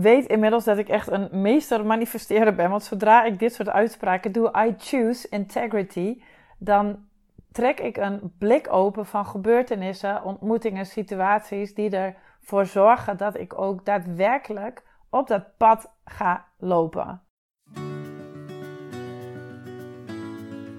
weet inmiddels dat ik echt een meester manifesteren ben. Want zodra ik dit soort uitspraken doe, I choose integrity, dan trek ik een blik open van gebeurtenissen, ontmoetingen, situaties die ervoor zorgen dat ik ook daadwerkelijk op dat pad ga lopen.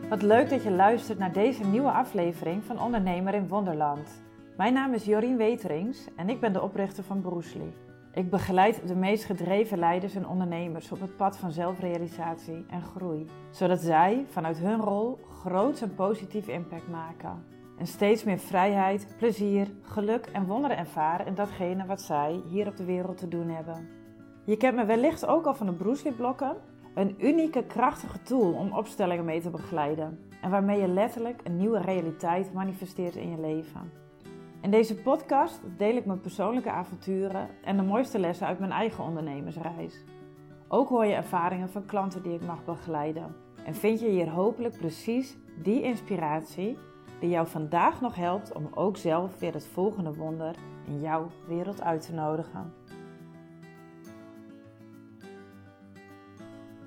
Wat leuk dat je luistert naar deze nieuwe aflevering van Ondernemer in Wonderland. Mijn naam is Jorien Weterings en ik ben de oprichter van Broesli. Ik begeleid de meest gedreven leiders en ondernemers op het pad van zelfrealisatie en groei, zodat zij vanuit hun rol groot en positief impact maken. En steeds meer vrijheid, plezier, geluk en wonderen ervaren in datgene wat zij hier op de wereld te doen hebben. Je kent me wellicht ook al van de Broesli-blokken, een unieke, krachtige tool om opstellingen mee te begeleiden en waarmee je letterlijk een nieuwe realiteit manifesteert in je leven. In deze podcast deel ik mijn persoonlijke avonturen en de mooiste lessen uit mijn eigen ondernemersreis. Ook hoor je ervaringen van klanten die ik mag begeleiden. En vind je hier hopelijk precies die inspiratie die jou vandaag nog helpt om ook zelf weer het volgende wonder in jouw wereld uit te nodigen.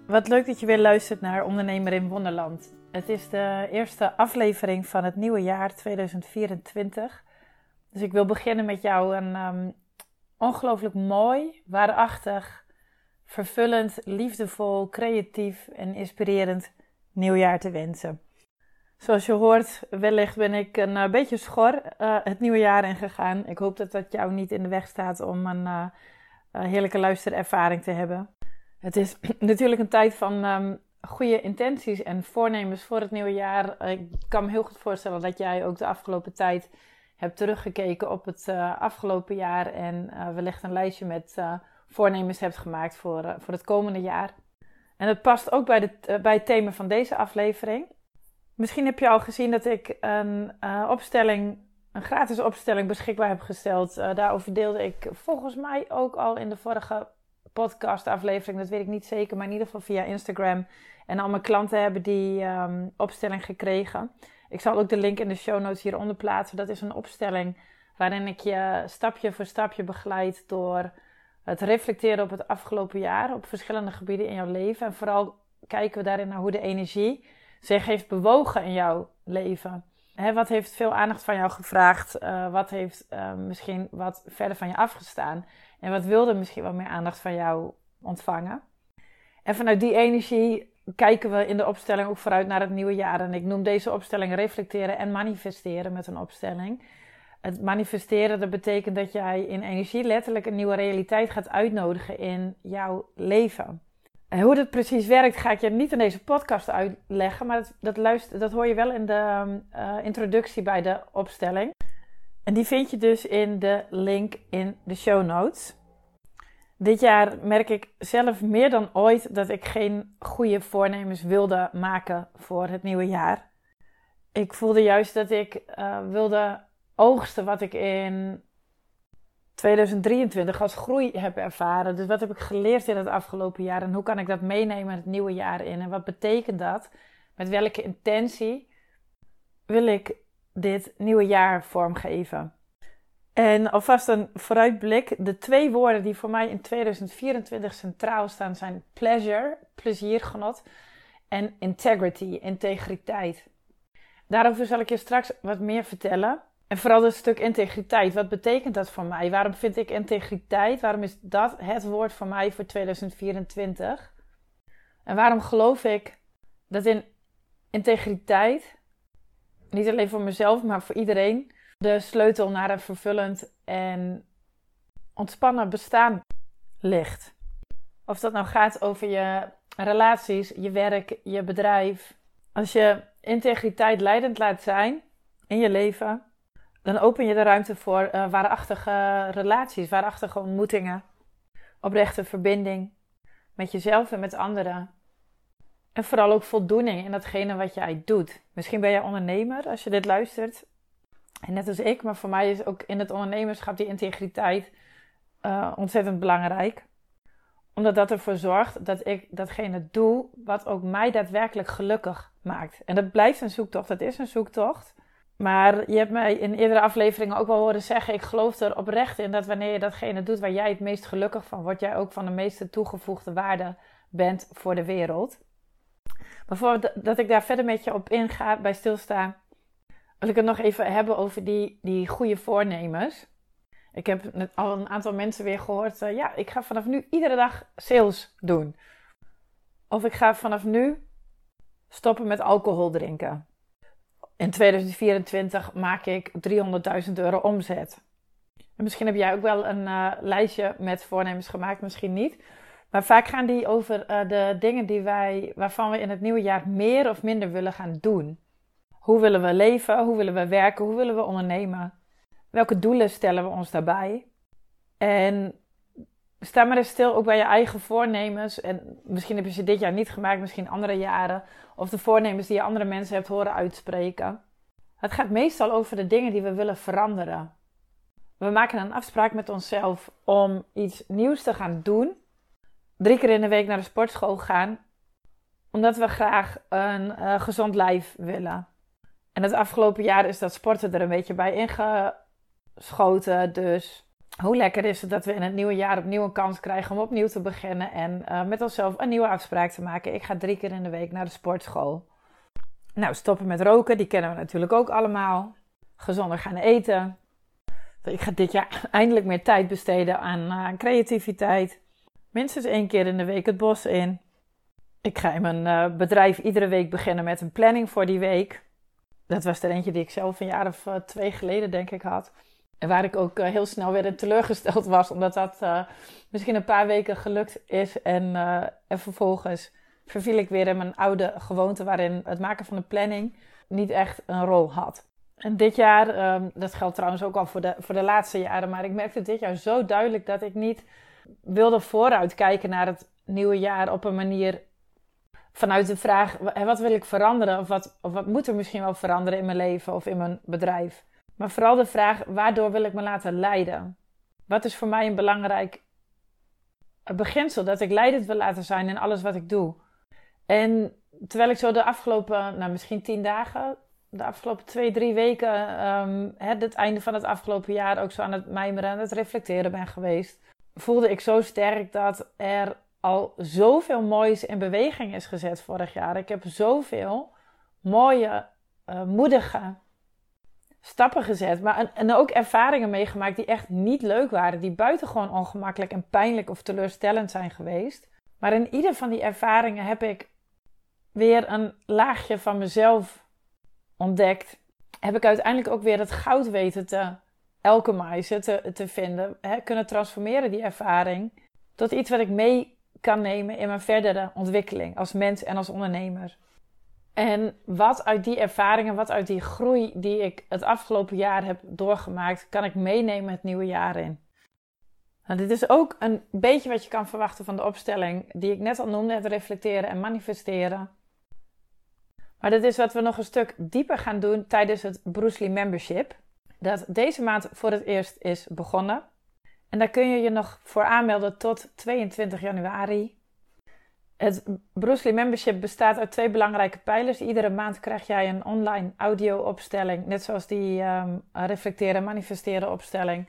Wat leuk dat je weer luistert naar Ondernemer in Wonderland. Het is de eerste aflevering van het nieuwe jaar 2024. Dus ik wil beginnen met jou een um, ongelooflijk mooi, waarachtig, vervullend, liefdevol, creatief en inspirerend nieuwjaar te wensen. Zoals je hoort, wellicht ben ik een uh, beetje schor uh, het nieuwe jaar ingegaan. Ik hoop dat dat jou niet in de weg staat om een uh, heerlijke luisterervaring te hebben. Het is natuurlijk een tijd van um, goede intenties en voornemens voor het nieuwe jaar. Ik kan me heel goed voorstellen dat jij ook de afgelopen tijd heb teruggekeken op het uh, afgelopen jaar en uh, wellicht een lijstje met uh, voornemens hebt gemaakt voor, voor het komende jaar. En het past ook bij, de, bij het thema van deze aflevering. Misschien heb je al gezien dat ik een opstelling, een gratis opstelling beschikbaar heb gesteld. daarover deelde ik volgens mij ook al in de vorige podcast aflevering, dat weet ik niet zeker, maar in ieder geval via Instagram. En al mijn klanten hebben die um, opstelling gekregen. Ik zal ook de link in de show notes hieronder plaatsen. Dat is een opstelling waarin ik je stapje voor stapje begeleid door het reflecteren op het afgelopen jaar op verschillende gebieden in jouw leven. En vooral kijken we daarin naar hoe de energie zich heeft bewogen in jouw leven. wat heeft veel aandacht van jou gevraagd? Uh, wat heeft uh, misschien wat verder van je afgestaan? En wat wilde misschien wat meer aandacht van jou ontvangen? En vanuit die energie kijken we in de opstelling ook vooruit naar het nieuwe jaar. En ik noem deze opstelling reflecteren en manifesteren met een opstelling. Het manifesteren, dat betekent dat jij in energie letterlijk een nieuwe realiteit gaat uitnodigen in jouw leven. En hoe dat precies werkt, ga ik je niet in deze podcast uitleggen, maar dat, dat, dat hoor je wel in de uh, introductie bij de opstelling. En die vind je dus in de link in de show notes. Dit jaar merk ik zelf meer dan ooit dat ik geen goede voornemens wilde maken voor het nieuwe jaar. Ik voelde juist dat ik uh, wilde oogsten wat ik in 2023 als groei heb ervaren. Dus wat heb ik geleerd in het afgelopen jaar en hoe kan ik dat meenemen het nieuwe jaar in? En wat betekent dat? Met welke intentie wil ik dit nieuwe jaar vormgeven? En alvast een vooruitblik. De twee woorden die voor mij in 2024 centraal staan zijn pleasure, plezier, genot, en integrity, integriteit. Daarover zal ik je straks wat meer vertellen. En vooral het stuk integriteit. Wat betekent dat voor mij? Waarom vind ik integriteit? Waarom is dat het woord voor mij voor 2024? En waarom geloof ik dat in integriteit, niet alleen voor mezelf, maar voor iedereen, de sleutel naar een vervullend en ontspannen bestaan ligt. Of dat nou gaat over je relaties, je werk, je bedrijf. Als je integriteit leidend laat zijn in je leven, dan open je de ruimte voor uh, waarachtige relaties, waarachtige ontmoetingen, oprechte verbinding met jezelf en met anderen. En vooral ook voldoening in datgene wat jij doet. Misschien ben jij ondernemer als je dit luistert en net als ik, maar voor mij is ook in het ondernemerschap die integriteit uh, ontzettend belangrijk. Omdat dat ervoor zorgt dat ik datgene doe wat ook mij daadwerkelijk gelukkig maakt. En dat blijft een zoektocht, dat is een zoektocht. Maar je hebt mij in eerdere afleveringen ook wel horen zeggen: ik geloof er oprecht in dat wanneer je datgene doet waar jij het meest gelukkig van wordt, jij ook van de meeste toegevoegde waarde bent voor de wereld. Maar voordat ik daar verder met je op inga, bij stilsta, wil ik het nog even hebben over die, die goede voornemens. Ik heb al een aantal mensen weer gehoord, uh, ja, ik ga vanaf nu iedere dag sales doen. Of ik ga vanaf nu stoppen met alcohol drinken. In 2024 maak ik 300.000 euro omzet. En misschien heb jij ook wel een uh, lijstje met voornemens gemaakt, misschien niet. Maar vaak gaan die over uh, de dingen die wij, waarvan we in het nieuwe jaar meer of minder willen gaan doen. Hoe willen we leven? Hoe willen we werken? Hoe willen we ondernemen? Welke doelen stellen we ons daarbij? En sta maar eens stil ook bij je eigen voornemens. En misschien heb je ze dit jaar niet gemaakt, misschien andere jaren. Of de voornemens die je andere mensen hebt horen uitspreken. Het gaat meestal over de dingen die we willen veranderen. We maken een afspraak met onszelf om iets nieuws te gaan doen. Drie keer in de week naar de sportschool gaan. Omdat we graag een uh, gezond lijf willen. En het afgelopen jaar is dat sporten er een beetje bij ingeschoten. Dus hoe lekker is het dat we in het nieuwe jaar opnieuw een kans krijgen om opnieuw te beginnen en uh, met onszelf een nieuwe afspraak te maken. Ik ga drie keer in de week naar de sportschool. Nou, stoppen met roken, die kennen we natuurlijk ook allemaal. Gezonder gaan eten. Ik ga dit jaar eindelijk meer tijd besteden aan, aan creativiteit. Minstens één keer in de week het bos in. Ik ga in mijn uh, bedrijf iedere week beginnen met een planning voor die week. Dat was er eentje die ik zelf een jaar of twee geleden, denk ik, had. En waar ik ook eh, heel snel weer teleurgesteld was, omdat dat uh, misschien een paar weken gelukt is. En, en vervolgens verviel ik weer in mijn oude gewoonte, waarin het maken van de planning niet echt een rol had. En dit jaar, um, dat geldt trouwens ook al voor de, voor de laatste jaren, maar ik merkte dit jaar zo duidelijk dat ik niet wilde vooruit kijken naar het nieuwe jaar op een manier vanuit de vraag: wat wil ik veranderen? Of wat, of wat moet er misschien wel veranderen in mijn leven of in mijn bedrijf? Maar vooral de vraag: waardoor wil ik me laten leiden? Wat is voor mij een belangrijk beginsel? Dat ik leidend wil laten zijn in alles wat ik doe. En terwijl ik zo de afgelopen, nou misschien tien dagen, de afgelopen twee, drie weken, um, het einde van het afgelopen jaar ook zo aan het mijmeren en het reflecteren ben geweest, voelde ik zo sterk dat er al zoveel moois in beweging is gezet vorig jaar. Ik heb zoveel mooie, uh, moedige stappen gezet, maar en, ook ervaringen meegemaakt die echt niet leuk waren, die buitengewoon ongemakkelijk en pijnlijk of teleurstellend zijn geweest. Maar in ieder van die ervaringen heb ik weer een laagje van mezelf ontdekt. Heb ik uiteindelijk ook weer het goud weten te alchemizen, te, te vinden, hè, kunnen transformeren die ervaring tot iets wat ik mee kan nemen in mijn verdere ontwikkeling als mens en als ondernemer. En wat uit die ervaringen, wat uit die groei die ik het afgelopen jaar heb doorgemaakt, kan ik meenemen het nieuwe jaar in. Nou, dit is ook een beetje wat je kan verwachten van de opstelling die ik net al noemde: het reflecteren en manifesteren. Maar dit is wat we nog een stuk dieper gaan doen tijdens het Bruce Lee Membership. Dat deze maand voor het eerst is begonnen. En daar kun je je nog voor aanmelden tot 22 januari. Het Bruce Lee Membership bestaat uit twee belangrijke pijlers. Iedere maand krijg jij een online audio-opstelling, net zoals die um, reflecteren en manifesteren opstelling.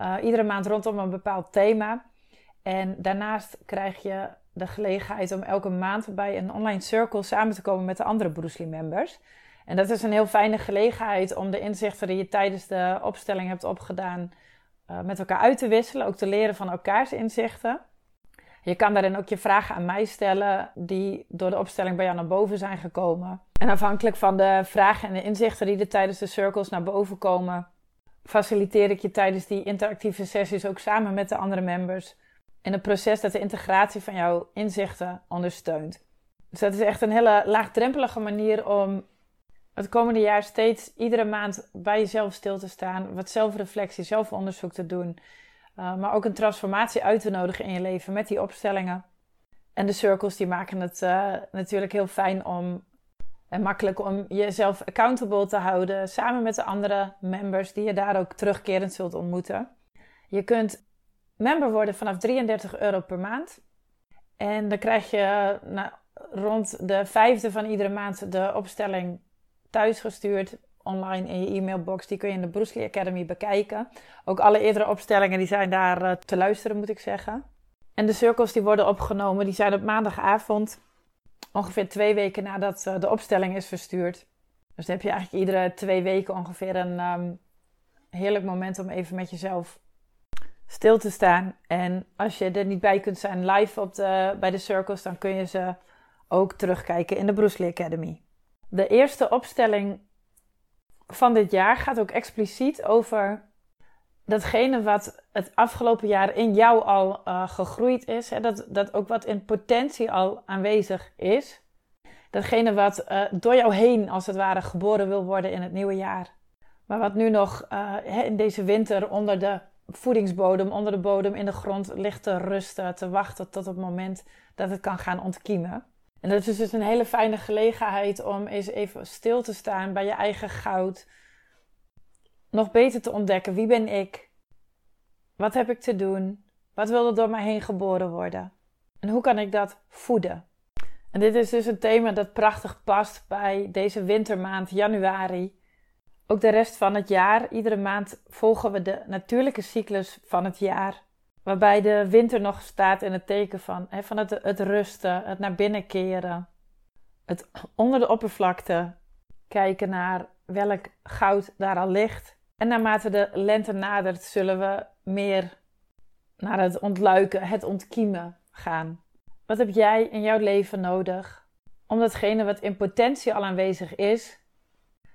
Uh, iedere maand rondom een bepaald thema. En daarnaast krijg je de gelegenheid om elke maand bij een online circle samen te komen met de andere Bruce Lee members. En dat is een heel fijne gelegenheid om de inzichten die je tijdens de opstelling hebt opgedaan uh, met elkaar uit te wisselen. Ook te leren van elkaars inzichten. Je kan daarin ook je vragen aan mij stellen die door de opstelling bij jou naar boven zijn gekomen. En afhankelijk van de vragen en de inzichten die er tijdens de circles naar boven komen, faciliteer ik je tijdens die interactieve sessies ook samen met de andere members in het proces dat de integratie van jouw inzichten ondersteunt. Dus dat is echt een hele laagdrempelige manier om het komende jaar steeds iedere maand bij jezelf stil te staan, wat zelfreflectie, zelfonderzoek te doen uh, maar ook een transformatie uit te nodigen in je leven met die opstellingen. En de circles die maken het uh, natuurlijk heel fijn om en makkelijk om jezelf accountable te houden samen met de andere members die je daar ook terugkerend zult ontmoeten. Je kunt member worden vanaf 33 euro per maand. En dan krijg je nou, rond de vijfde van iedere maand de opstelling thuisgestuurd online in je e-mailbox. Die kun je in de Bruce Academy bekijken. Ook alle eerdere opstellingen die zijn daar uh, te luisteren, moet ik zeggen. En de cirkels die worden opgenomen, die zijn op maandagavond, ongeveer twee weken nadat uh, de opstelling is verstuurd. Dus dan heb je eigenlijk iedere twee weken ongeveer een um, heerlijk moment om even met jezelf stil te staan. En als je er niet bij kunt zijn live op de, bij de circles, dan kun je ze ook terugkijken in de Bruce Academy. De eerste opstelling van dit jaar gaat ook expliciet over datgene wat het afgelopen jaar in jou al uh, gegroeid is. Hè? Dat, dat ook wat in potentie al aanwezig is. Datgene wat uh, door jou heen, als het ware, geboren wil worden in het nieuwe jaar. Maar wat nu nog uh, in deze winter onder de voedingsbodem, onder de bodem in de grond ligt te rusten, te wachten tot het moment dat het kan gaan ontkiemen. En dat is dus een hele fijne gelegenheid om eens even stil te staan bij je eigen goud. Nog beter te ontdekken wie ben ik? Wat heb ik te doen? Wat wil er door mij heen geboren worden? En hoe kan ik dat voeden? En dit is dus een thema dat prachtig past bij deze wintermaand januari. Ook de rest van het jaar. Iedere maand volgen we de natuurlijke cyclus van het jaar. Waarbij de winter nog staat in het teken van, hè, van het, het rusten, het naar binnen keren. Het onder de oppervlakte kijken naar welk goud daar al ligt. En naarmate de lente nadert, zullen we meer naar het ontluiken, het ontkiemen gaan. Wat heb jij in jouw leven nodig om datgene wat in potentie al aanwezig is,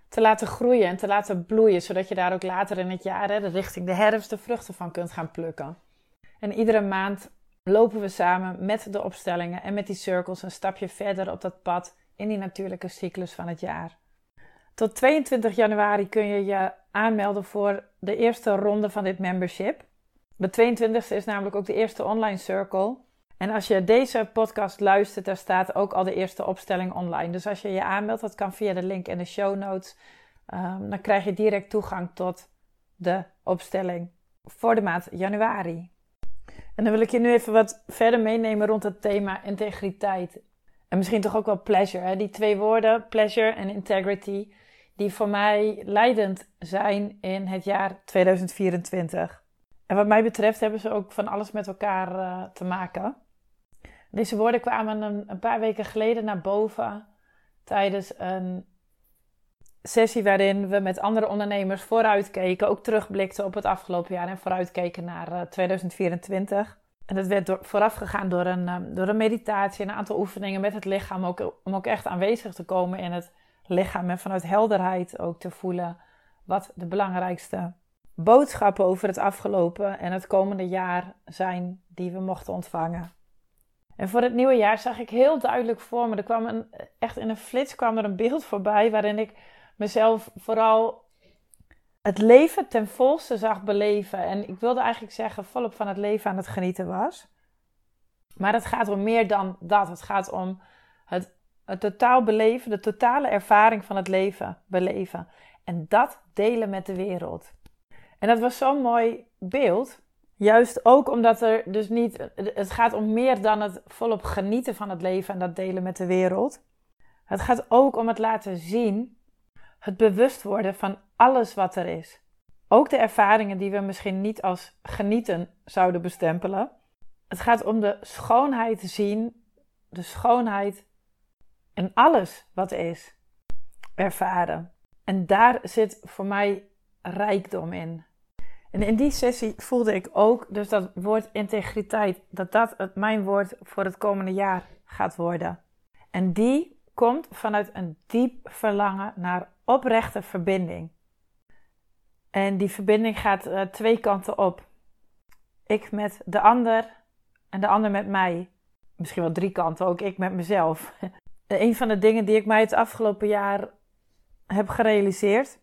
te laten groeien en te laten bloeien, zodat je daar ook later in het jaar, hè, richting de herfst, de vruchten van kunt gaan plukken? En iedere maand lopen we samen met de opstellingen en met die cirkels een stapje verder op dat pad in die natuurlijke cyclus van het jaar. Tot 22 januari kun je je aanmelden voor de eerste ronde van dit membership. De 22e is namelijk ook de eerste online circle. En als je deze podcast luistert, daar staat ook al de eerste opstelling online. Dus als je je aanmeldt, dat kan via de link in de show notes. Um, dan krijg je direct toegang tot de opstelling voor de maand januari. En dan wil ik je nu even wat verder meenemen rond het thema integriteit. En misschien toch ook wel pleasure. Hè? Die twee woorden, pleasure en integrity, die voor mij leidend zijn in het jaar 2024. En wat mij betreft hebben ze ook van alles met elkaar uh, te maken. Deze woorden kwamen een, een, paar weken geleden naar boven tijdens een sessie waarin we met andere ondernemers vooruitkeken, ook terugblikten op het afgelopen jaar en vooruitkeken naar 2024. Eh, en dat werd door, vooraf gegaan door een, ehm, door een meditatie, een aantal oefeningen met het lichaam, ook, om ook echt aanwezig te komen in het lichaam en vanuit helderheid ook te voelen wat de belangrijkste boodschappen over het afgelopen en het komende jaar zijn die we mochten ontvangen. En voor het nieuwe jaar zag ik heel duidelijk voor me, er kwam een, echt in een flits kwam er een beeld voorbij waarin ik mezelf vooral het leven ten volste zag beleven. En ik wilde eigenlijk zeggen, volop van het leven aan het genieten was. Maar het gaat om meer dan dat. Het gaat om het, het totaal beleven, de totale ervaring van het leven beleven. En dat delen met de wereld. En dat was zo'n mooi beeld. Juist ook omdat er dus niet. Het gaat om meer dan het volop genieten van het leven en dat delen met de wereld. Het gaat ook om het laten zien het bewust worden van alles wat er is. Ook de ervaringen die we misschien niet als genieten zouden bestempelen. Het gaat om de schoonheid zien, de schoonheid in alles wat is, ervaren. En daar zit voor mij rijkdom in. En in die sessie voelde ik ook dus dat woord integriteit, dat dat mijn woord voor het komende jaar gaat worden. En die komt vanuit een diep verlangen naar oprechte verbinding. En die verbinding gaat uh, twee kanten op. Ik met de ander en de ander met mij. Misschien wel drie kanten, ook ik met mezelf. een van de dingen die ik mij het afgelopen jaar heb gerealiseerd,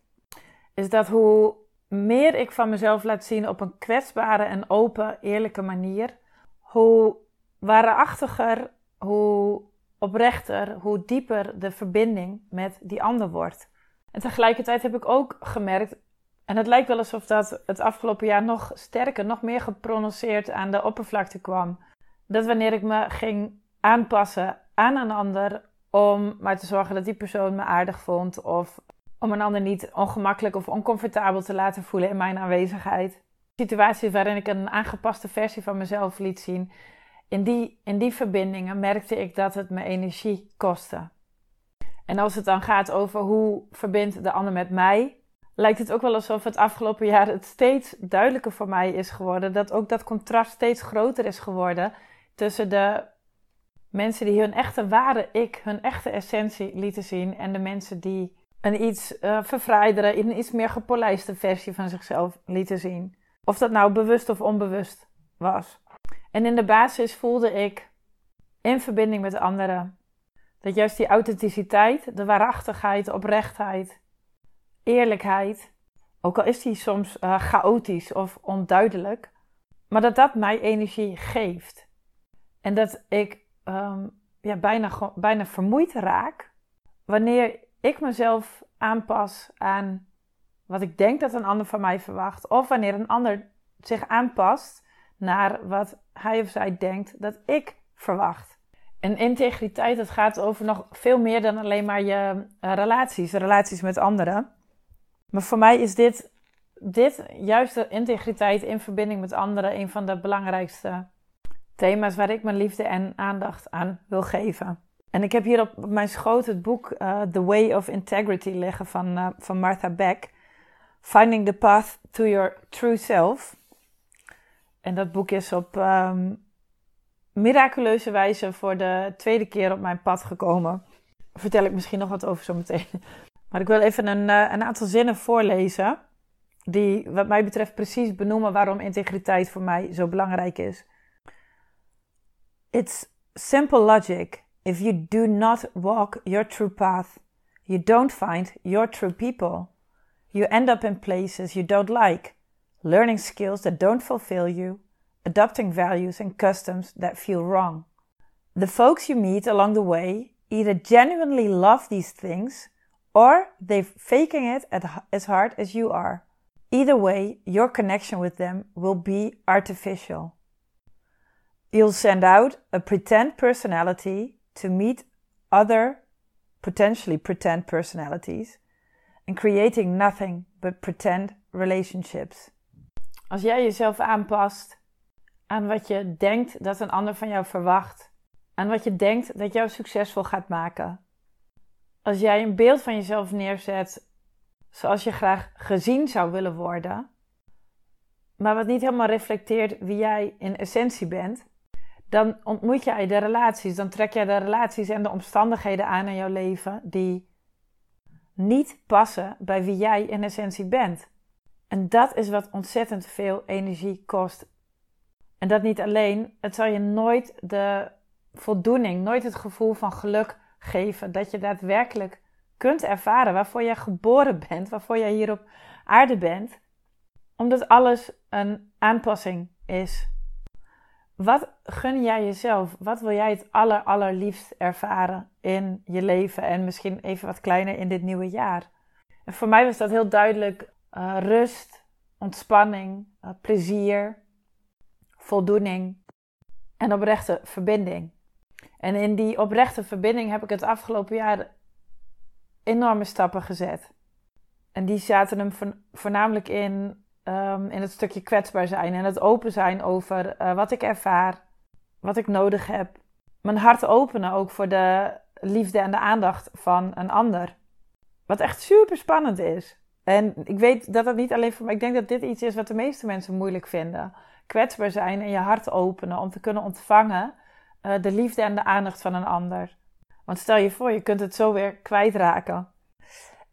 is dat hoe meer ik van mezelf laat zien op een kwetsbare en open, eerlijke manier, hoe waarachtiger, hoe oprechter, hoe dieper de verbinding met die ander wordt. En tegelijkertijd heb ik ook gemerkt, en het lijkt wel alsof dat het afgelopen jaar nog sterker, nog meer geprononceerd aan de oppervlakte kwam. Dat wanneer ik me ging aanpassen aan een ander om maar te zorgen dat die persoon me aardig vond of om een ander niet ongemakkelijk of oncomfortabel te laten voelen in mijn aanwezigheid. Situaties waarin ik een aangepaste versie van mezelf liet zien, in die, in die verbindingen merkte ik dat het me energie kostte. En als het dan gaat over hoe verbindt de ander met mij, lijkt het ook wel alsof het afgelopen jaar het steeds duidelijker voor mij is geworden. Dat ook dat contrast steeds groter is geworden tussen de mensen die hun echte ware ik, hun echte essentie lieten zien. En de mensen die een iets uh, verfraaidere, een iets meer gepolijste versie van zichzelf lieten zien. Of dat nou bewust of onbewust was. En in de basis voelde ik in verbinding met anderen dat juist die authenticiteit, de waarachtigheid, oprechtheid, eerlijkheid, ook al is die soms uh, chaotisch of onduidelijk, maar dat dat mij energie geeft. En dat ik um, ja, bijna, bijna vermoeid raak wanneer ik mezelf aanpas aan wat ik denk dat een ander van mij verwacht, of wanneer een ander zich aanpast naar wat hij of zij denkt dat ik verwacht. En integriteit, dat gaat over nog veel meer dan alleen maar je uh, relaties, relaties met anderen. Maar voor mij is dit, dit, juist de integriteit in verbinding met anderen, een van de belangrijkste thema's waar ik mijn liefde en aandacht aan wil geven. En ik heb hier op mijn schoot het boek uh, The Way of Integrity liggen van, uh, van Martha Beck. Finding the Path to Your True Self. En dat boek is op um, miraculeuze wijze voor de tweede keer op mijn pad gekomen. vertel ik misschien nog wat over zo meteen. Maar ik wil even een, uh, een aantal zinnen voorlezen. Die, wat mij betreft, precies benoemen waarom integriteit voor mij zo belangrijk is. It's simple logic. If you do not walk your true path, you don't find your true people. You end up in places you don't like, learning skills that don't fulfill you, adopting values and customs that feel wrong. The folks you meet along the way either genuinely love these things or they're faking it as hard as you are. Either way, your connection with them will be artificial. You'll send out a pretend personality to meet other potentially pretend personalities and creating nothing but pretend relationships. Als jij jezelf aanpast aan wat je denkt dat een ander van jou verwacht, aan wat je denkt dat jou succesvol gaat maken. Als jij een beeld van jezelf neerzet zoals je graag gezien zou willen worden, maar wat niet helemaal reflecteert wie jij in essentie bent, dan ontmoet jij de relaties, dan trek jij de relaties en de omstandigheden aan in jouw leven die niet passen bij wie jij in essentie bent. En dat is wat ontzettend veel energie kost. En dat niet alleen, het zal je nooit de voldoening, nooit het gevoel van geluk geven dat je daadwerkelijk kunt ervaren waarvoor je geboren bent, waarvoor je hier op aarde bent, omdat alles een aanpassing is wat gun jij jezelf? Wat wil jij het aller, allerliefst ervaren in je leven en misschien even wat kleiner in dit nieuwe jaar? En voor mij was dat heel duidelijk uh, rust, ontspanning, uh, plezier, voldoening en oprechte verbinding. En in die oprechte verbinding heb ik het afgelopen jaar enorme stappen gezet. En die zaten hem voornamelijk in um, in het stukje kwetsbaar zijn en het open zijn over uh, wat ik ervaar, wat ik nodig heb. Mijn hart openen ook voor de liefde en de aandacht van een ander. Wat echt super spannend is. En ik weet dat dat niet alleen voor mij. Ik denk dat dit iets is wat de meeste mensen moeilijk vinden. Kwetsbaar zijn en je hart openen om te kunnen ontvangen uh, de liefde en de aandacht van een ander. Want stel je voor, je kunt het zo weer kwijtraken.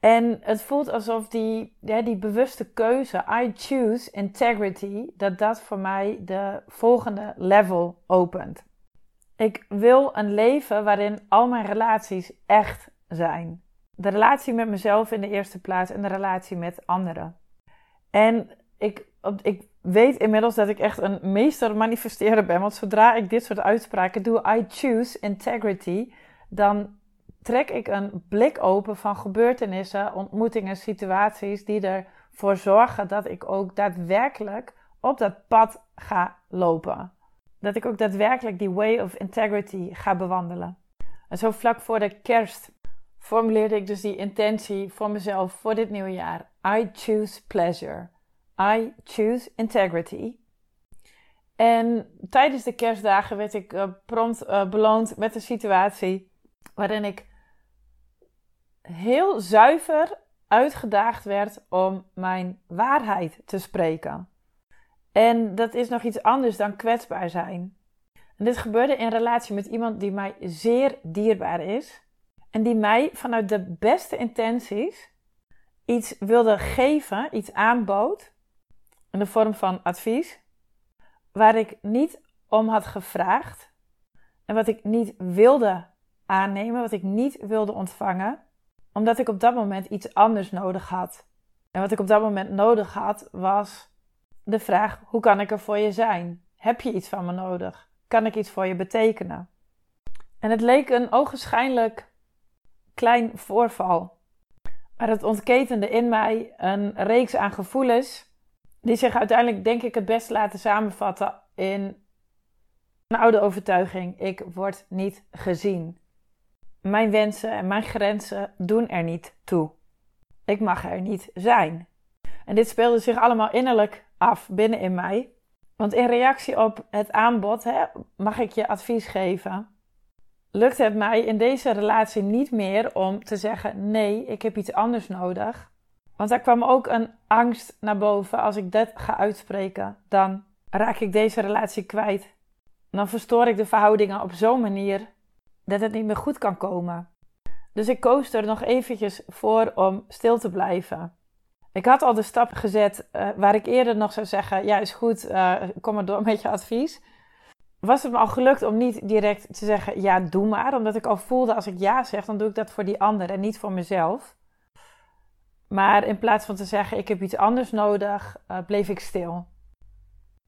En het voelt alsof die, ja, die bewuste keuze, I choose integrity, dat dat voor mij de volgende level opent. Ik wil een leven waarin al mijn relaties echt zijn. De relatie met mezelf in de eerste plaats en de relatie met anderen. En ik, ik weet inmiddels dat ik echt een meester manifesteren ben. Want zodra ik dit soort uitspraken doe, I choose integrity, dan trek ik een blik open van gebeurtenissen, ontmoetingen, situaties die ervoor zorgen dat ik ook daadwerkelijk op dat pad ga lopen. Dat ik ook daadwerkelijk die way of integrity ga bewandelen. En zo vlak voor de kerst formuleerde ik dus die intentie voor mezelf voor dit nieuwe jaar. I choose pleasure. I choose integrity. En tijdens de kerstdagen werd ik uh, prompt uh, beloond met een situatie waarin ik heel zuiver uitgedaagd werd om mijn waarheid te spreken. En dat is nog iets anders dan kwetsbaar zijn. En dit gebeurde in relatie met iemand die mij zeer dierbaar is en die mij vanuit de beste intenties iets wilde geven, iets aanbood in de vorm van advies, waar ik niet om had gevraagd en wat ik niet wilde aannemen, wat ik niet wilde ontvangen, omdat ik op dat moment iets anders nodig had. En wat ik op dat moment nodig had was de vraag: hoe kan ik er voor je zijn? Heb je iets van me nodig? Kan ik iets voor je betekenen? En het leek een ogenschijnlijk klein voorval. Maar het ontketende in mij een reeks aan gevoelens die zich uiteindelijk, denk ik, het best laten samenvatten in een oude overtuiging: ik word niet gezien. Mijn wensen en mijn grenzen doen er niet toe. Ik mag er niet zijn. En dit speelde zich allemaal innerlijk af binnen in mij. Want in reactie op het aanbod, hè, mag ik je advies geven, lukt het mij in deze relatie niet meer om te zeggen: nee, ik heb iets anders nodig. Want daar kwam ook een angst naar boven. Als ik dat ga uitspreken, dan raak ik deze relatie kwijt. Dan verstoor ik de verhoudingen op zo'n manier dat het niet meer goed kan komen. Dus ik koos er nog eventjes voor om stil te blijven. Ik had al de stap gezet uh, waar ik eerder nog zou zeggen: Ja, is goed, uh, kom maar door met je advies. Was het me al gelukt om niet direct te zeggen: Ja, doe maar. Omdat ik al voelde: als ik ja zeg, dan doe ik dat voor die ander en niet voor mezelf. Maar in plaats van te zeggen: Ik heb iets anders nodig, uh, bleef ik stil.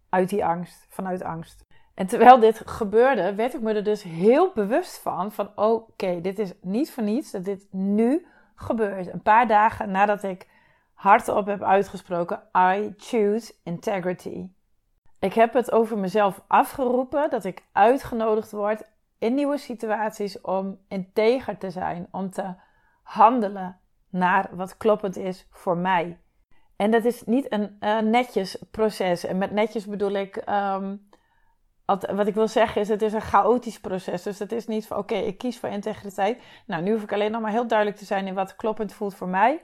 Uit die angst, vanuit angst. En terwijl dit gebeurde, werd ik me er dus heel bewust van: van oké, dit is niet voor niets dat dit nu gebeurt. Een paar dagen nadat ik hardop heb uitgesproken: I choose integrity. Ik heb het over mezelf afgeroepen dat ik uitgenodigd word in nieuwe situaties om integer te zijn, om te handelen naar wat kloppend is voor mij. En dat is niet een netjes proces. En met netjes bedoel ik, ehm, wat ik wil zeggen is, het is een chaotisch proces. Dus het is niet van, oké, ik kies voor integriteit. Nou, nu hoef ik alleen nog maar heel duidelijk te zijn in wat kloppend voelt voor mij.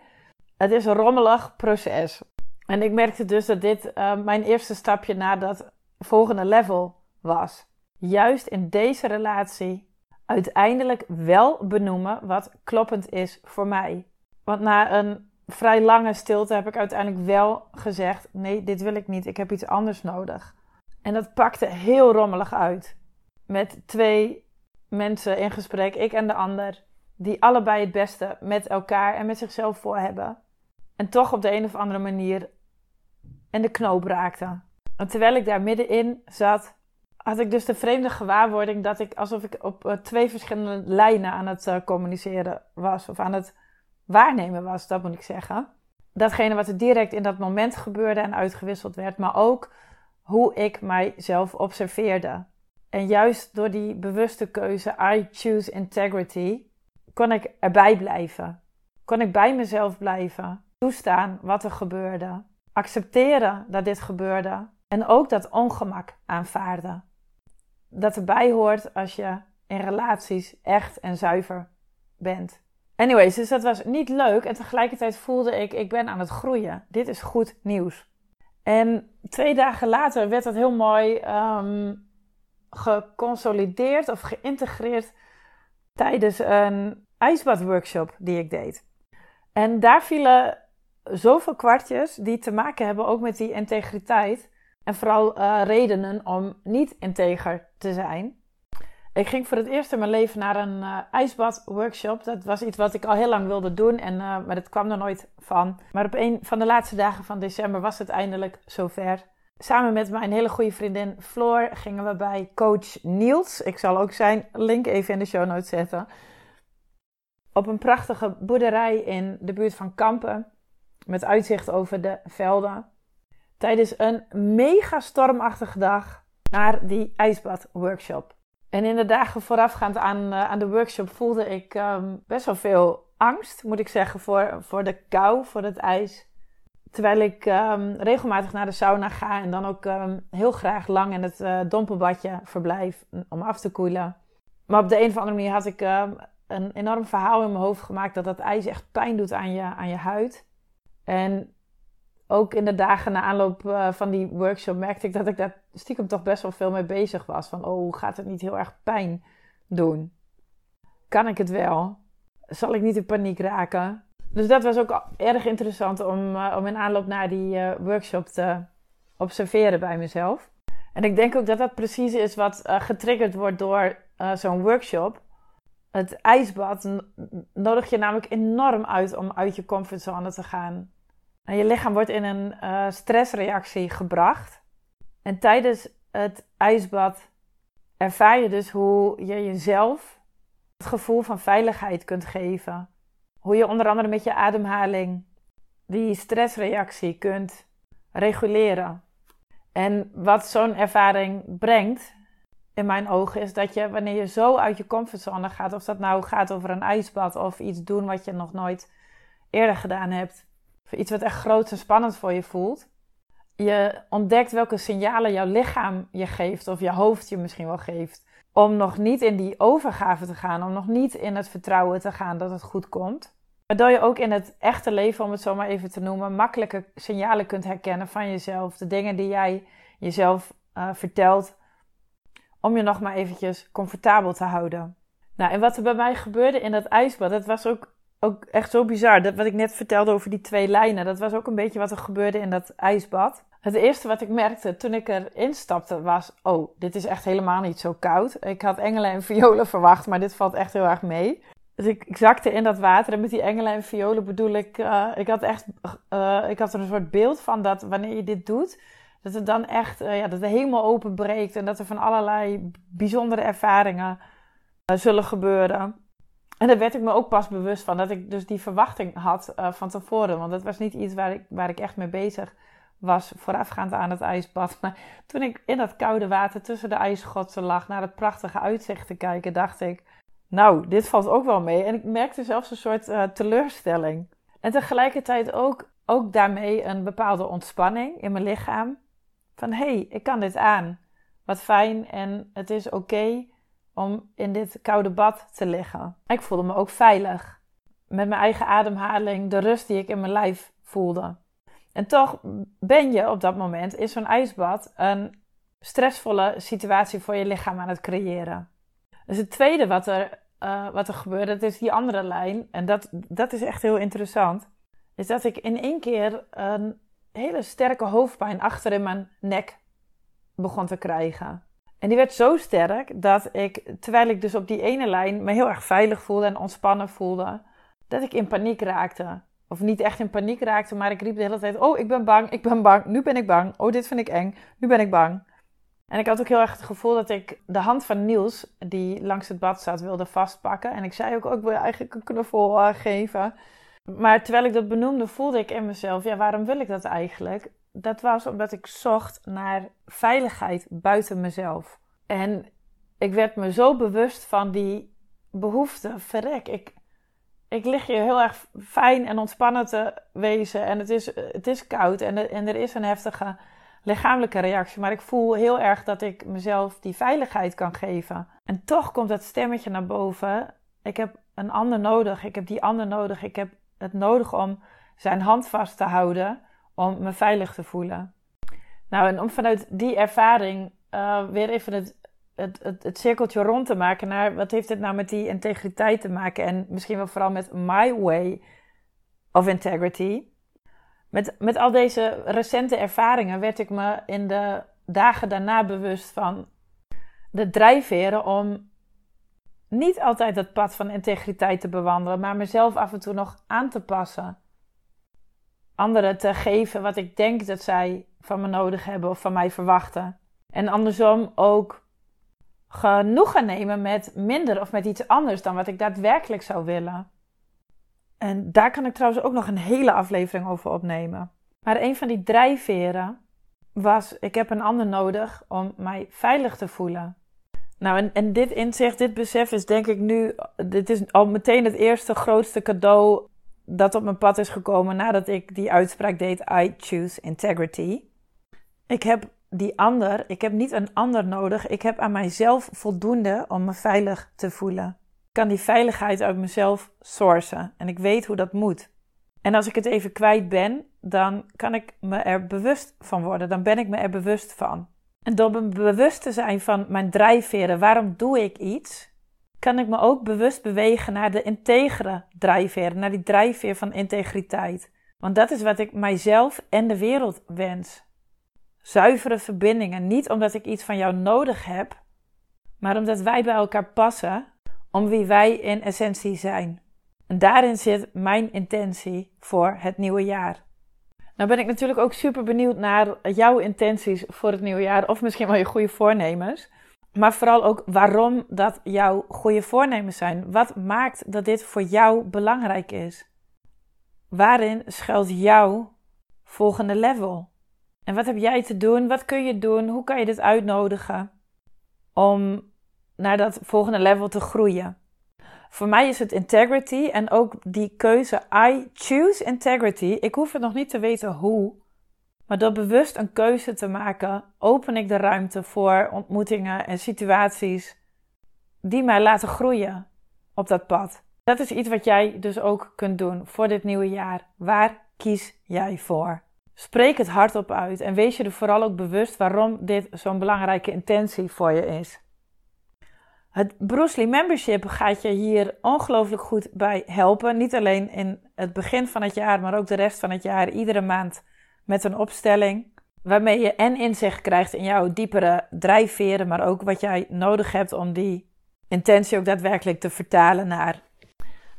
Het is een rommelig proces. En ik merkte dus dat dit uh, mijn eerste stapje naar dat volgende level was. Juist in deze relatie uiteindelijk wel benoemen wat kloppend is voor mij. Want na een vrij lange stilte heb ik uiteindelijk wel gezegd: nee, dit wil ik niet. Ik heb iets anders nodig. En dat pakte heel rommelig uit. Met twee mensen in gesprek, ik en de ander, die allebei het beste met elkaar en met zichzelf voor hebben. En toch op de een of andere manier in de knoop raakte. En terwijl ik daar middenin zat, had ik dus de vreemde gewaarwording dat ik alsof ik op eh, twee verschillende lijnen aan het uh, communiceren was. Of aan het waarnemen was, dat moet ik zeggen. Datgene wat er direct in dat moment gebeurde en uitgewisseld werd, maar ook hoe ik mijzelf observeerde. En juist door die bewuste keuze, I choose integrity, kon ik erbij blijven. Kon ik bij mezelf blijven toestaan wat er gebeurde, accepteren dat dit gebeurde en ook dat ongemak aanvaarden. Dat erbij hoort als je in relaties echt en zuiver bent. Anyways, dus dat was niet leuk en tegelijkertijd voelde ik, ik ben aan het groeien. Dit is goed nieuws. En twee dagen later werd dat heel mooi um, geconsolideerd of geïntegreerd tijdens een ijsbadworkshop die ik deed. En daar vielen zoveel kwartjes die te maken hebben ook met die integriteit. En vooral uh, redenen om niet integer te zijn. Ik ging voor het eerst in mijn leven naar een uh, ijsbadworkshop. Dat was iets wat ik al heel lang wilde doen, en, uh, maar dat kwam er nooit van. Maar op een van de laatste dagen van december was het eindelijk zover. Samen met mijn hele goede vriendin Floor gingen we bij coach Niels. Ik zal ook zijn link even in de show notes zetten. Op een prachtige boerderij in de buurt van Kampen met uitzicht over de velden. Tijdens een mega stormachtige dag naar die ijsbadworkshop. En in de dagen voorafgaand aan, uh, aan de workshop voelde ik um, best wel veel angst, moet ik zeggen, voor, voor de kou, voor het ijs. Terwijl ik um, regelmatig naar de sauna ga en dan ook um, heel graag lang in het uh, dompelbadje verblijf om af te koelen. Maar op de een of andere manier had ik een enorm verhaal in mijn hoofd gemaakt dat dat ijs echt pijn doet aan je, aan je huid. En ook in de dagen na aanloop uh, van die workshop merkte ik dat ik daar stiekem toch best wel veel mee bezig was. Van, oh, gaat het niet heel erg pijn doen? Kan ik het wel? Zal ik niet in paniek raken? Dus dat was ook erg interessant om, uh, om in aanloop naar die uh, workshop te observeren bij mezelf. En ik denk ook dat dat precies is wat getriggerd wordt door zo'n workshop. Het ijsbad nodig je namelijk enorm uit om uit je comfortzone te gaan. En je lichaam wordt in een uh, stressreactie gebracht. En tijdens het ijsbad ervaar je dus hoe je jezelf het gevoel van veiligheid kunt geven. Hoe je onder andere met je ademhaling die stressreactie kunt reguleren. En wat zo'n ervaring brengt, in mijn ogen, is dat je wanneer je zo uit je comfortzone gaat, of dat nou gaat over een ijsbad of iets doen wat je nog nooit eerder gedaan hebt, iets wat echt groot en spannend voor je voelt. Je ontdekt welke signalen jouw lichaam je geeft, of je hoofd je misschien wel geeft. Om nog niet in die overgave te gaan, om nog niet in het vertrouwen te gaan dat het goed komt. Waardoor je ook in het echte leven, om het zo maar even te noemen, makkelijke signalen kunt herkennen van jezelf. De dingen die jij jezelf uh, vertelt, om je nog maar eventjes comfortabel te houden. Nou, en wat er bij mij gebeurde in dat ijsbad, dat was ook ook echt zo bizar. Dat wat ik net vertelde over die twee lijnen, dat was ook een beetje wat er gebeurde in dat ijsbad. Het eerste wat ik merkte toen ik erin stapte was: oh, dit is echt helemaal niet zo koud. Ik had engelen en violen verwacht, maar dit valt echt heel erg mee. Dus ik, ik zakte in dat water en met die engelen en violen bedoel ik, uh, ik had echt, uh, ik had er een soort beeld van dat wanneer je dit doet, dat het dan echt, uh, ja, dat de hemel openbreekt en dat er van allerlei bijzondere ervaringen zullen gebeuren. En daar werd ik me ook pas bewust van dat ik dus die verwachting had uh, van tevoren. Want dat was niet iets waar ik, waar ik echt mee bezig was voorafgaand aan het ijsbad. Maar toen ik in dat koude water tussen de ijsschotsen lag, naar het prachtige uitzicht te kijken, dacht ik: Nou, dit valt ook wel mee. En ik merkte zelfs een soort uh, teleurstelling. En tegelijkertijd ook, ook daarmee een bepaalde ontspanning in mijn lichaam. Van hé, hey, ik kan dit aan. Wat fijn en het is oké om in dit koude bad te liggen. Ik voelde me ook veilig. Met mijn eigen ademhaling, de rust die ik in mijn lijf voelde. En toch ben je op dat moment in zo'n ijsbad een stressvolle situatie voor je lichaam aan het creëren. Dus het tweede wat er, uh, wat er gebeurde, dat is die andere lijn. En dat, dat is echt heel interessant. Is dat ik in één keer een hele sterke hoofdpijn achter in mijn nek begon te krijgen. En die werd zo sterk dat ik, terwijl ik dus op die ene lijn me heel erg veilig voelde en ontspannen voelde, dat ik in paniek raakte. Of niet echt in paniek raakte, maar ik riep de hele tijd: Oh, ik ben bang, ik ben bang, nu ben ik bang. Oh, dit vind ik eng, nu ben ik bang. En ik had ook heel erg het gevoel dat ik de hand van Niels, die langs het bad zat, wilde vastpakken. En ik zei ook: oh, Ik wil je eigenlijk een knuffel uh, geven. Maar terwijl ik dat benoemde, voelde ik in mezelf: Ja, waarom wil ik dat eigenlijk? Dat was omdat ik zocht naar veiligheid buiten mezelf. En ik werd me zo bewust van die behoefte. Verrek, ik, ik lig hier heel erg fijn en ontspannen te wezen. En het is, het is koud en, en er is een heftige lichamelijke reactie. Maar ik voel heel erg dat ik mezelf die veiligheid kan geven. En toch komt dat stemmetje naar boven. Ik heb een ander nodig. Ik heb die ander nodig. Ik heb het nodig om zijn hand vast te houden om me veilig te voelen. Nou, en om vanuit die ervaring uh, weer even het, het, het, het, cirkeltje rond te maken naar wat heeft dit nou met die integriteit te maken en misschien wel vooral met my way of integrity. Met, met al deze recente ervaringen werd ik me in de dagen daarna bewust van de drijfveren om niet altijd het pad van integriteit te bewandelen, maar mezelf af en toe nog aan te passen anderen te geven wat ik denk dat zij van me nodig hebben of van mij verwachten. En andersom ook genoegen nemen met minder of met iets anders dan wat ik daadwerkelijk zou willen. En daar kan ik trouwens ook nog een hele aflevering over opnemen. Maar een van die drijfveren was: ik heb een ander nodig om mij veilig te voelen. Nou, en, en dit inzicht, dit besef is denk ik nu, dit is al meteen het eerste grootste cadeau dat op mijn pad is gekomen nadat ik die uitspraak deed: I choose integrity. Ik heb die ander, ik heb niet een ander nodig. Ik heb aan mijzelf voldoende om me veilig te voelen. Ik kan die veiligheid uit mezelf sourcen en ik weet hoe dat moet. En als ik het even kwijt ben, dan kan ik me er bewust van worden. Dan ben ik me er bewust van. En door me bewust te zijn van mijn drijfveren, waarom doe ik iets, kan ik me ook bewust bewegen naar de integere drijfveer, naar die drijfveer van integriteit. Want dat is wat ik mijzelf en de wereld wens. Zuivere verbindingen, niet omdat ik iets van jou nodig heb, maar omdat wij bij elkaar passen om wie wij in essentie zijn. En daarin zit mijn intentie voor het nieuwe jaar. Nou ben ik natuurlijk ook super benieuwd naar jouw intenties voor het nieuwe jaar, of misschien wel je goede voornemens. Maar vooral ook waarom dat jouw goede voornemens zijn. Wat maakt dat dit voor jou belangrijk is? Waarin schuilt jouw volgende level? En wat heb jij te doen? Wat kun je doen? Hoe kan je dit uitnodigen om naar dat volgende level te groeien? Voor mij is het integrity en ook die keuze I choose integrity. Ik hoef het nog niet te weten hoe, maar door bewust een keuze te maken, open ik de ruimte voor ontmoetingen en situaties die mij laten groeien op dat pad. Dat is iets wat jij dus ook kunt doen voor dit nieuwe jaar. Waar kies jij voor? Spreek het hardop uit en wees je er vooral ook bewust waarom dit zo'n belangrijke intentie voor je is. Het Bruce Lee Membership gaat je hier ongelooflijk goed bij helpen. Niet alleen in het begin van het jaar, maar ook de rest van het jaar. Iedere maand met een opstelling. Waarmee je en inzicht krijgt in jouw diepere drijfveren, maar ook wat jij nodig hebt om die intentie ook daadwerkelijk te vertalen naar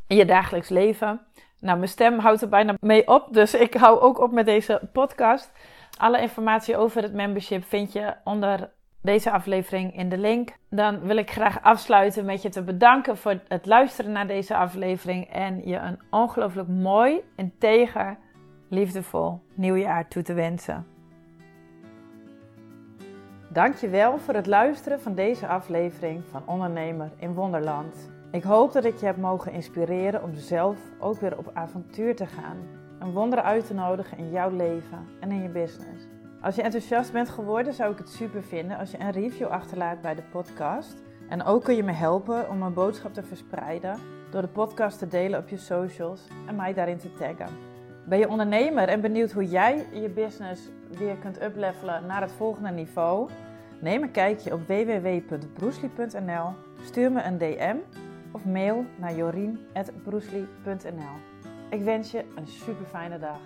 je dagelijks leven. Nou, mijn stem houdt er bijna mee op, dus ik hou ook op met deze podcast. Alle informatie over het membership vind je onder deze aflevering in de link. Dan wil ik graag afsluiten met je te bedanken voor het luisteren naar deze aflevering en je een ongelooflijk mooi, integer, liefdevol nieuwjaar toe te wensen. Dankjewel voor het luisteren van deze aflevering van Ondernemer in Wonderland. Ik hoop dat ik je heb mogen inspireren om zelf ook weer op avontuur te gaan. Een wonder uit te nodigen in jouw leven en in je business. Als je enthousiast bent geworden, zou ik het super vinden als je een review achterlaat bij de podcast. En ook kun je me helpen om mijn boodschap te verspreiden door de podcast te delen op je socials en mij daarin te taggen. Ben je ondernemer en benieuwd hoe jij je business weer kunt uplevelen naar het volgende niveau? Neem een kijkje op www.broesli.nl, stuur me een DM of mail naar jorien.broesli.nl. Ik wens je een super fijne dag.